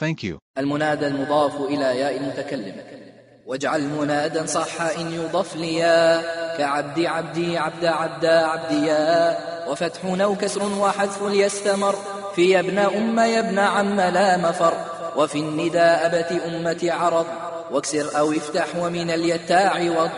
Thank you. المنادى المضاف إلى ياء المتكلم. واجعل منادا صح إن يضف ليا كعبد عبدي عبد عبدا عبديا وفتح أو كسر وحذف ليستمر. في يا ابن أم يا ابن عم لا مفر. وفي النداء أبت أمة عرض. واكسر أو افتح ومن اليتاع وض.